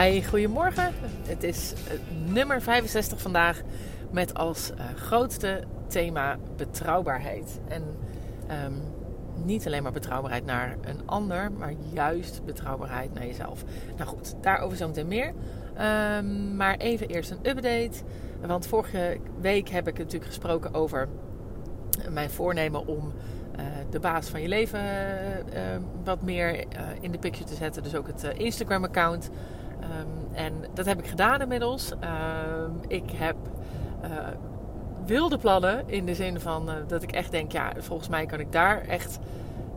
Hi, goedemorgen. Het is uh, nummer 65 vandaag met als uh, grootste thema betrouwbaarheid. En um, niet alleen maar betrouwbaarheid naar een ander, maar juist betrouwbaarheid naar jezelf. Nou goed, daarover zo meteen meer. Um, maar even eerst een update. Want vorige week heb ik natuurlijk gesproken over mijn voornemen om uh, de baas van je leven wat meer in de picture te zetten. Dus ook het Instagram-account. Um, en dat heb ik gedaan inmiddels. Um, ik heb wilde plannen in de zin van dat ik echt denk, ja, volgens mij kan ik daar echt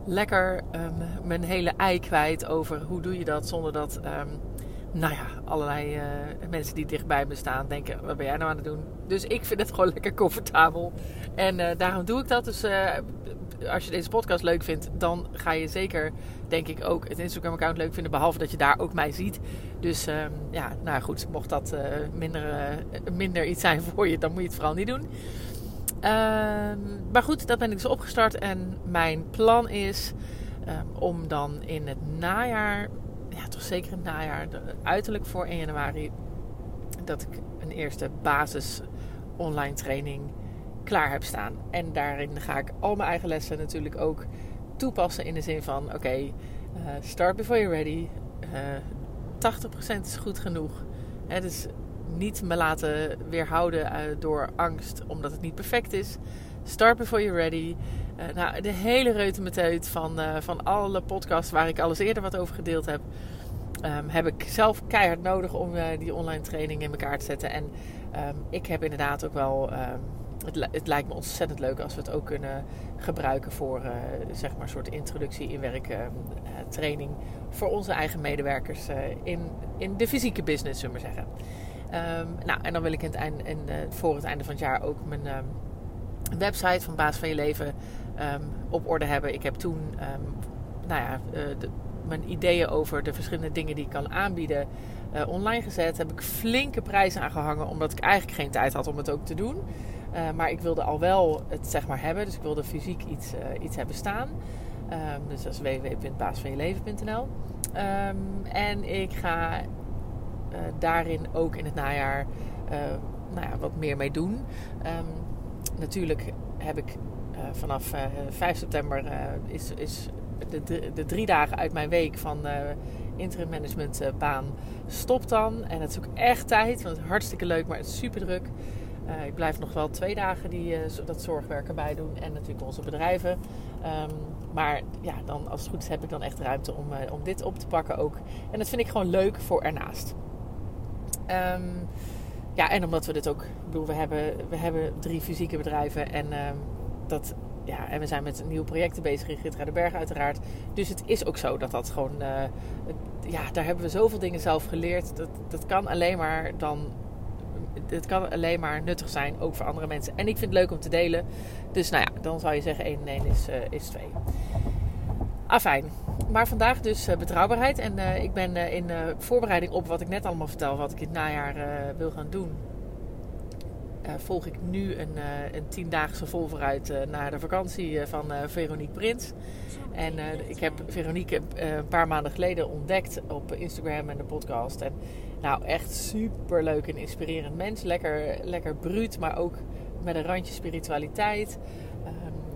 lekker um, mijn hele ei kwijt over hoe doe je dat zonder dat, nou ja, allerlei mensen die dichtbij me staan denken, wat ben jij nou aan het doen? Dus ik vind het gewoon lekker comfortabel. En daarom doe ik dat. Dus als je deze podcast leuk vindt, dan ga je zeker, denk ik, ook het Instagram-account leuk vinden. Behalve dat je daar ook mij ziet. Dus um, ja, nou goed, mocht dat minder, minder iets zijn voor je, dan moet je het vooral niet doen. Uh, maar goed, dat ben ik dus opgestart. En mijn plan is um, om dan in het najaar, ja, toch zeker in het najaar, uiterlijk voor 1 januari, dat ik een eerste basis online training klaar heb staan. En daarin ga ik al mijn eigen lessen natuurlijk ook toepassen in de zin van: oké, uh, start before you're ready. Uh, 80% is goed genoeg. Hè, dus niet me laten weerhouden uh, door angst omdat het niet perfect is. Start before you're ready. Uh, nou, de hele reutemeteut van, uh, van alle podcasts waar ik alles eerder wat over gedeeld heb, um, heb ik zelf keihard nodig om uh, die online training in elkaar te zetten. En um, ik heb inderdaad ook wel um, het, het, lijkt me ontzettend leuk als we het ook kunnen gebruiken voor zeg maar een soort introductie in werk uh, training voor onze eigen medewerkers in, in de fysieke business, zullen we zeggen. Nou, en dan wil ik in het einde, in, voor het einde van het jaar ook mijn website van Baas van Je Leven um, op orde hebben. Ik heb toen nou ja, de, mijn ideeën over de verschillende dingen die ik kan aanbieden online gezet. Heb ik flinke prijzen aangehangen, omdat ik eigenlijk geen tijd had om het ook te doen. Uh, maar ik wilde al wel het zeg maar hebben. Dus ik wilde fysiek iets, iets hebben staan. Um, dus dat is www.baasvanjeleven.nl um, ehm, En ik ga daarin ook in het najaar nou ja, wat meer mee doen. Natuurlijk heb ik vanaf 5 september is, is de, de, drie dagen uit mijn week van interim management baan stopt dan. En het is ook echt tijd, want het is hartstikke leuk, maar het is super druk. Ik blijf nog wel twee dagen die, dat zorgwerk erbij doen. En natuurlijk onze bedrijven. Um, maar ja, dan, als het goed is heb ik dan echt ruimte om, om dit op te pakken ook. En dat vind ik gewoon leuk voor ernaast. Um, ja, en omdat we dit ook... Ik bedoel, we hebben, we hebben drie fysieke bedrijven. En, um, dat, ja, en we zijn met nieuwe projecten bezig in Gitra de Berg uiteraard. Dus het is ook zo dat dat gewoon... ja, daar hebben we zoveel dingen zelf geleerd. Dat, dat kan alleen maar dan het kan alleen maar nuttig zijn, ook voor andere mensen. En ik vind het leuk om te delen. Dus nou ja, dan zou je zeggen 1 en 1 is, uh, is 2. Afijn. Maar vandaag dus uh, betrouwbaarheid. En uh, ik ben in voorbereiding op wat ik net allemaal vertel, wat ik in het najaar wil gaan doen. volg ik nu een, een tiendaagse vol vooruit naar de vakantie van Veronique Prins. En ik heb Veronique een paar maanden geleden ontdekt op Instagram en de podcast. En nou, echt super leuk en inspirerend mens. Lekker, lekker bruut, maar ook met een randje spiritualiteit. Um,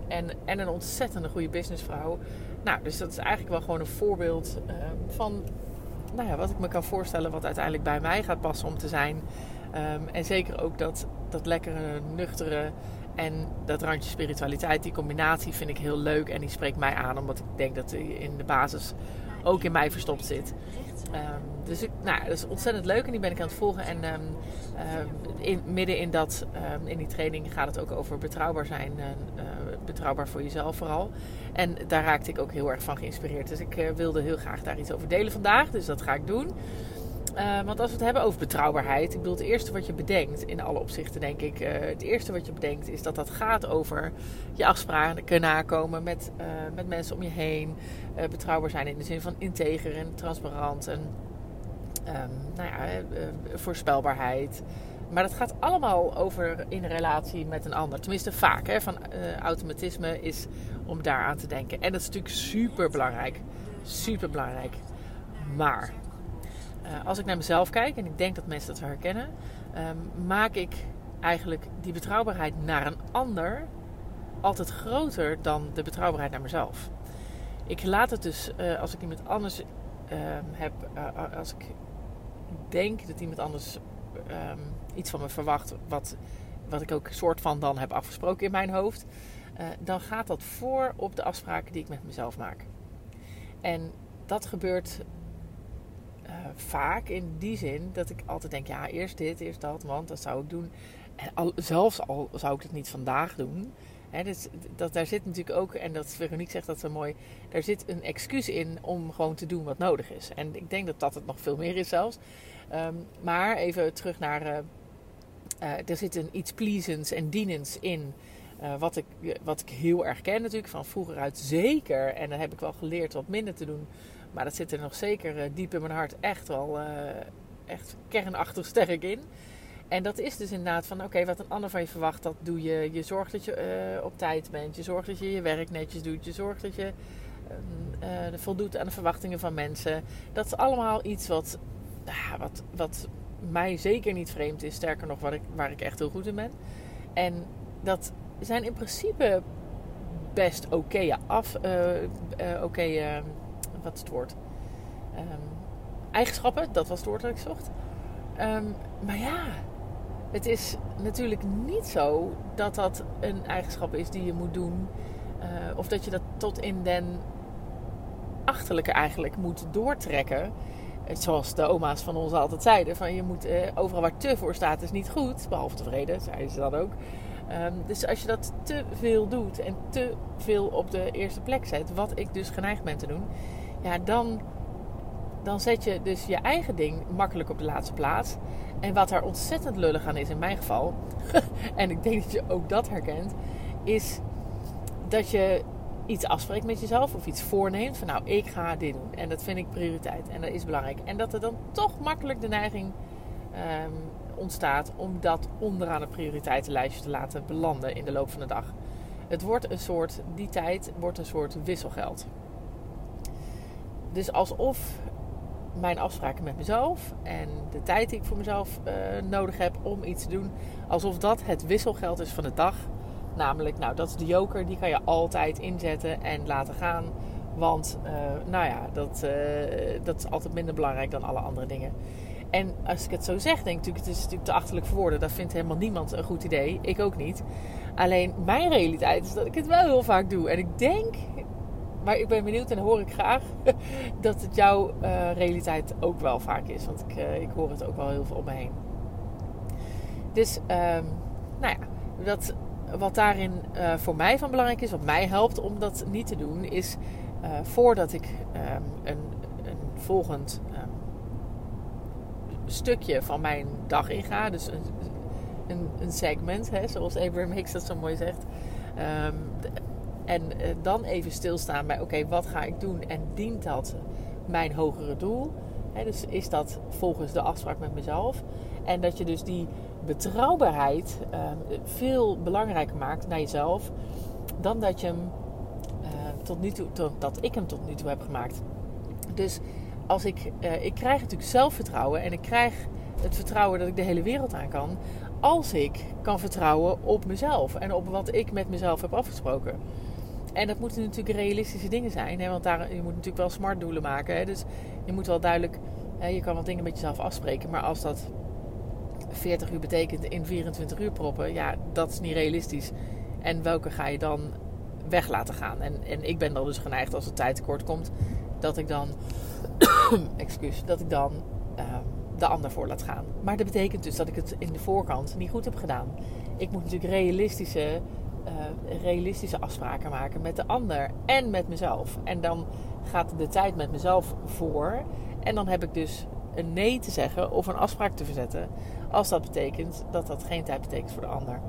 en, en een ontzettende goede businessvrouw. Nou, dus dat is eigenlijk wel gewoon een voorbeeld um, van nou ja, wat ik me kan voorstellen, wat uiteindelijk bij mij gaat passen om te zijn. Um, en zeker ook dat, dat lekkere, nuchtere en dat randje spiritualiteit, die combinatie vind ik heel leuk. En die spreekt mij aan, omdat ik denk dat in de basis ook in mij verstopt zit. Um, dus nou, dat is ontzettend leuk en die ben ik aan het volgen. En um, midden in, dat, in die training gaat het ook over betrouwbaar zijn. Uh, betrouwbaar voor jezelf vooral. En daar raakte ik ook heel erg van geïnspireerd. Dus ik uh, wilde heel graag daar iets over delen vandaag. Dus dat ga ik doen. Uh, want als we het hebben over betrouwbaarheid, ik bedoel, het eerste wat je bedenkt, in alle opzichten denk ik, uh, het eerste wat je bedenkt is dat dat gaat over je afspraken nakomen met, uh, met mensen om je heen. betrouwbaar zijn in de zin van integer en transparant en um, nou ja, voorspelbaarheid. Maar dat gaat allemaal over in relatie met een ander. Tenminste, vaak. Hè, van automatisme is om daar aan te denken. En dat is natuurlijk super belangrijk. Super belangrijk. Maar eh, als ik naar mezelf kijk, en ik denk dat mensen dat herkennen, ehm, maak ik eigenlijk die betrouwbaarheid naar een ander altijd groter dan de betrouwbaarheid naar mezelf. Ik laat het dus, uh, als ik iemand anders ehm, heb, uh, als ik denk dat iemand anders um, iets van me verwacht, wat, wat ik ook soort van dan heb afgesproken in mijn hoofd, dan gaat dat voor op de afspraken die ik met mezelf maak. En dat gebeurt uh, vaak in die zin dat ik altijd denk: ja, eerst dit, eerst dat, want dat zou ik doen. En zelfs al zou ik het niet vandaag doen. Hè, dus, dat, daar zit natuurlijk ook, en dat Veronique zegt dat zo mooi, daar zit een excuus in om gewoon te doen wat nodig is. En ik denk dat dat het nog veel meer is zelfs. Um, maar even terug naar, uh, er zit een iets pleasends en dienends in. Wat, ik, wat ik heel erg ken natuurlijk, van vroeger uit zeker. En dan heb ik wel geleerd wat minder te doen. Maar dat zit er nog zeker diep in mijn hart echt wel echt kernachtig sterk in. En dat is dus inderdaad van, oké, wat een ander van je verwacht, dat doe je. Je zorgt dat je uh, op tijd bent. Je zorgt dat je je werk netjes doet. Je zorgt dat je uh, voldoet aan de verwachtingen van mensen. Dat is allemaal iets wat, uh, wat, wat mij zeker niet vreemd is. Sterker nog, waar ik, waar ik echt heel goed in ben. En dat zijn in principe best oké af... oké, okay, wat is het woord? Um, eigenschappen, dat was het woord dat ik zocht. Um, maar ja, het is natuurlijk niet zo dat dat een eigenschap is die je moet doen. Uh, of dat je dat tot in den achterlijke eigenlijk moet doortrekken. Zoals de oma's van ons altijd zeiden: van je moet uh, overal waar te voor staat, is niet goed. Behalve tevreden, zeiden ze dan ook. Um, dus als je dat te veel doet en te veel op de eerste plek zet, wat ik dus geneigd ben te doen, ja, dan dan zet je dus je eigen ding makkelijk op de laatste plaats. En wat daar ontzettend lullig aan is in mijn geval, en ik denk dat je ook dat herkent, is dat je iets afspreekt met jezelf of iets voorneemt van nou, ik ga dit doen. En dat vind ik prioriteit en dat is belangrijk. En dat er dan toch makkelijk de neiging um, ontstaat om dat onderaan het prioriteitenlijstje te laten belanden in de loop van de dag. Het wordt een soort, die tijd wordt een soort wisselgeld. Dus alsof mijn afspraken met mezelf en de tijd die ik voor mezelf uh, nodig heb om iets te doen, alsof dat het wisselgeld is van de dag. Namelijk, nou, dat is de joker, die kan je altijd inzetten en laten gaan. Want, uh, nou ja, dat, uh, dat is altijd minder belangrijk dan alle andere dingen. En als ik het zo zeg, denk ik natuurlijk, het is natuurlijk te achterlijk voor woorden. Dat vindt helemaal niemand een goed idee. Ik ook niet. Alleen mijn realiteit is dat ik het wel heel vaak doe. En ik denk, maar ik ben benieuwd en hoor ik graag dat het jouw uh, realiteit ook wel vaak is. Want ik, uh, ik hoor het ook wel heel veel om me heen. Dus, um, nou ja, wat daarin uh, voor mij van belangrijk is, wat mij helpt om dat niet te doen, is voordat ik um, een, een, volgend um, stukje van mijn dag inga, dus een, een, een segment, hè, zoals Abraham Hicks dat zo mooi zegt. En uh, dan even stilstaan bij: oké, wat ga ik doen en dient dat mijn hogere doel? Dus is dat volgens de afspraak met mezelf? En dat je dus die betrouwbaarheid uh, veel belangrijker maakt naar jezelf dan dat je hem uh, tot nu toe, dat ik hem tot nu toe heb gemaakt. Dus als ik, uh, ik krijg natuurlijk zelfvertrouwen en ik krijg het vertrouwen dat ik de hele wereld aan kan, als ik kan vertrouwen op mezelf en op wat ik met mezelf heb afgesproken. En dat moeten natuurlijk realistische dingen zijn. Hè? Want daar, je moet natuurlijk wel smart doelen maken. Hè? Dus je moet wel duidelijk... Hè, je kan wat dingen met jezelf afspreken. Maar als dat 40 uur betekent in 24 uur proppen... Ja, dat is niet realistisch. En welke ga je dan weg laten gaan? En, en ik ben dan dus geneigd als het tijd tekort komt... Dat ik dan... excuus. Dat ik dan... Uh, de ander voor laat gaan. Maar dat betekent dus dat ik het in de voorkant niet goed heb gedaan. Ik moet natuurlijk realistische uh, realistische afspraken maken met de ander en met mezelf. En dan gaat de tijd met mezelf voor. En dan heb ik dus een nee te zeggen of een afspraak te verzetten. Als dat betekent dat dat geen tijd betekent voor de ander.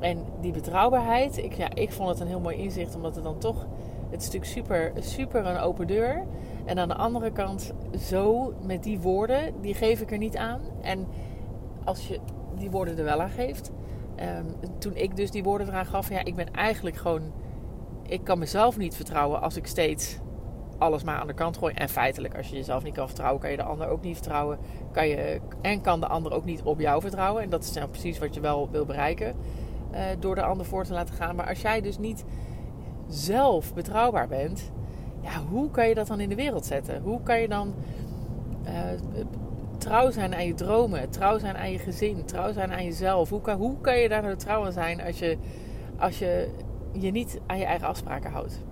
En die betrouwbaarheid, ik, ja, ik vond het een heel mooi inzicht, omdat het dan toch. Het natuurlijk super, super een open deur. En aan de andere kant, zo met die woorden, die geef ik er niet aan. En als je die woorden er wel aan geeft, Um, toen ik dus die woorden eraan gaf, ja, ik ben eigenlijk gewoon. Ik kan mezelf niet vertrouwen als ik steeds alles maar aan de kant gooien. En feitelijk, als je jezelf niet kan vertrouwen, kan je de ander ook niet vertrouwen. Kan je, en kan de ander ook niet op jou vertrouwen. En dat is nou precies wat je wel wil bereiken. Uh, door de ander voor te laten gaan. Maar als jij dus niet zelf betrouwbaar bent, ja, hoe kan je dat dan in de wereld zetten? Hoe kan je dan uh, trouw zijn aan je dromen, trouw zijn aan je gezin, trouw zijn aan jezelf? Hoe kan, hoe kan je daar nou trouw aan zijn als je, als je je niet aan je eigen afspraken houdt?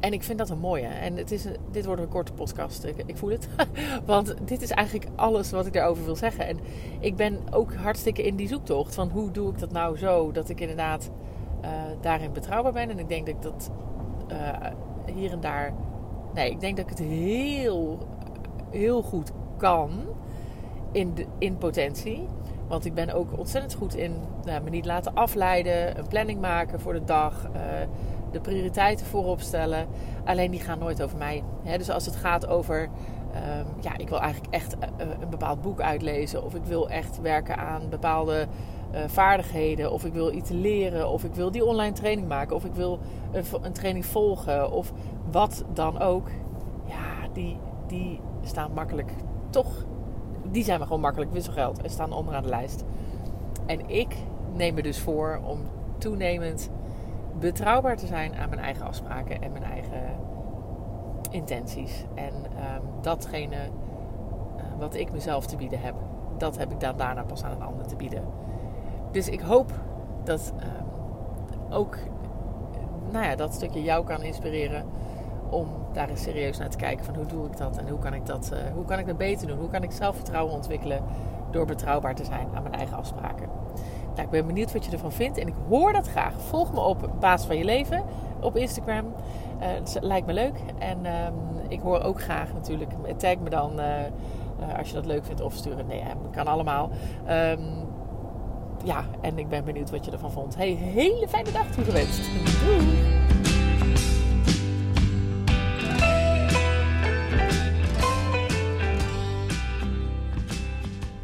En ik vind dat een mooie. En het is, dit wordt een korte podcast. Ik, ik voel het. Want dit is eigenlijk alles wat ik daarover wil zeggen. En ik ben ook hartstikke in die zoektocht. Van hoe doe ik dat nou zo dat ik inderdaad uh, daarin betrouwbaar ben. En ik denk dat ik dat uh, hier en daar. Nee, ik denk dat ik het heel, heel goed kan. In, de, in potentie. Want ik ben ook ontzettend goed in nou, me niet laten afleiden. Een planning maken voor de dag. Uh, de prioriteiten voorop stellen. Alleen die gaan nooit over mij. dus als het gaat over, um, ja, ik wil eigenlijk echt uh, een bepaald boek uitlezen. Of ik wil echt werken aan bepaalde vaardigheden. Of ik wil iets leren. Of ik wil die online training maken. Of ik wil een, een training volgen. Of wat dan ook. Ja, die, die staan makkelijk toch. Die zijn we gewoon makkelijk wisselgeld en staan onderaan de lijst. En ik neem me dus voor om toenemend betrouwbaar te zijn aan mijn eigen afspraken en mijn eigen intenties. En um, datgene uh, wat ik mezelf te bieden heb, dat heb ik dan daarna pas aan een ander te bieden. Dus ik hoop dat um, ook nou ja, dat stukje jou kan inspireren om daar eens serieus naar te kijken van hoe doe ik dat en hoe kan ik dat, uh, hoe kan ik dat beter doen? Hoe kan ik zelfvertrouwen ontwikkelen door betrouwbaar te zijn aan mijn eigen afspraken? Nou, ik ben benieuwd wat je ervan vindt en ik hoor dat graag. Volg me op Baas van Je Leven op Instagram. Uh, lijkt me leuk. En um, ik hoor ook graag natuurlijk. Tag me dan uh, als je dat leuk vindt of sturen. Nee, dat kan allemaal. Um, ja, en ik ben benieuwd wat je ervan vond. Hey, hele fijne dag toegewenst. Doei!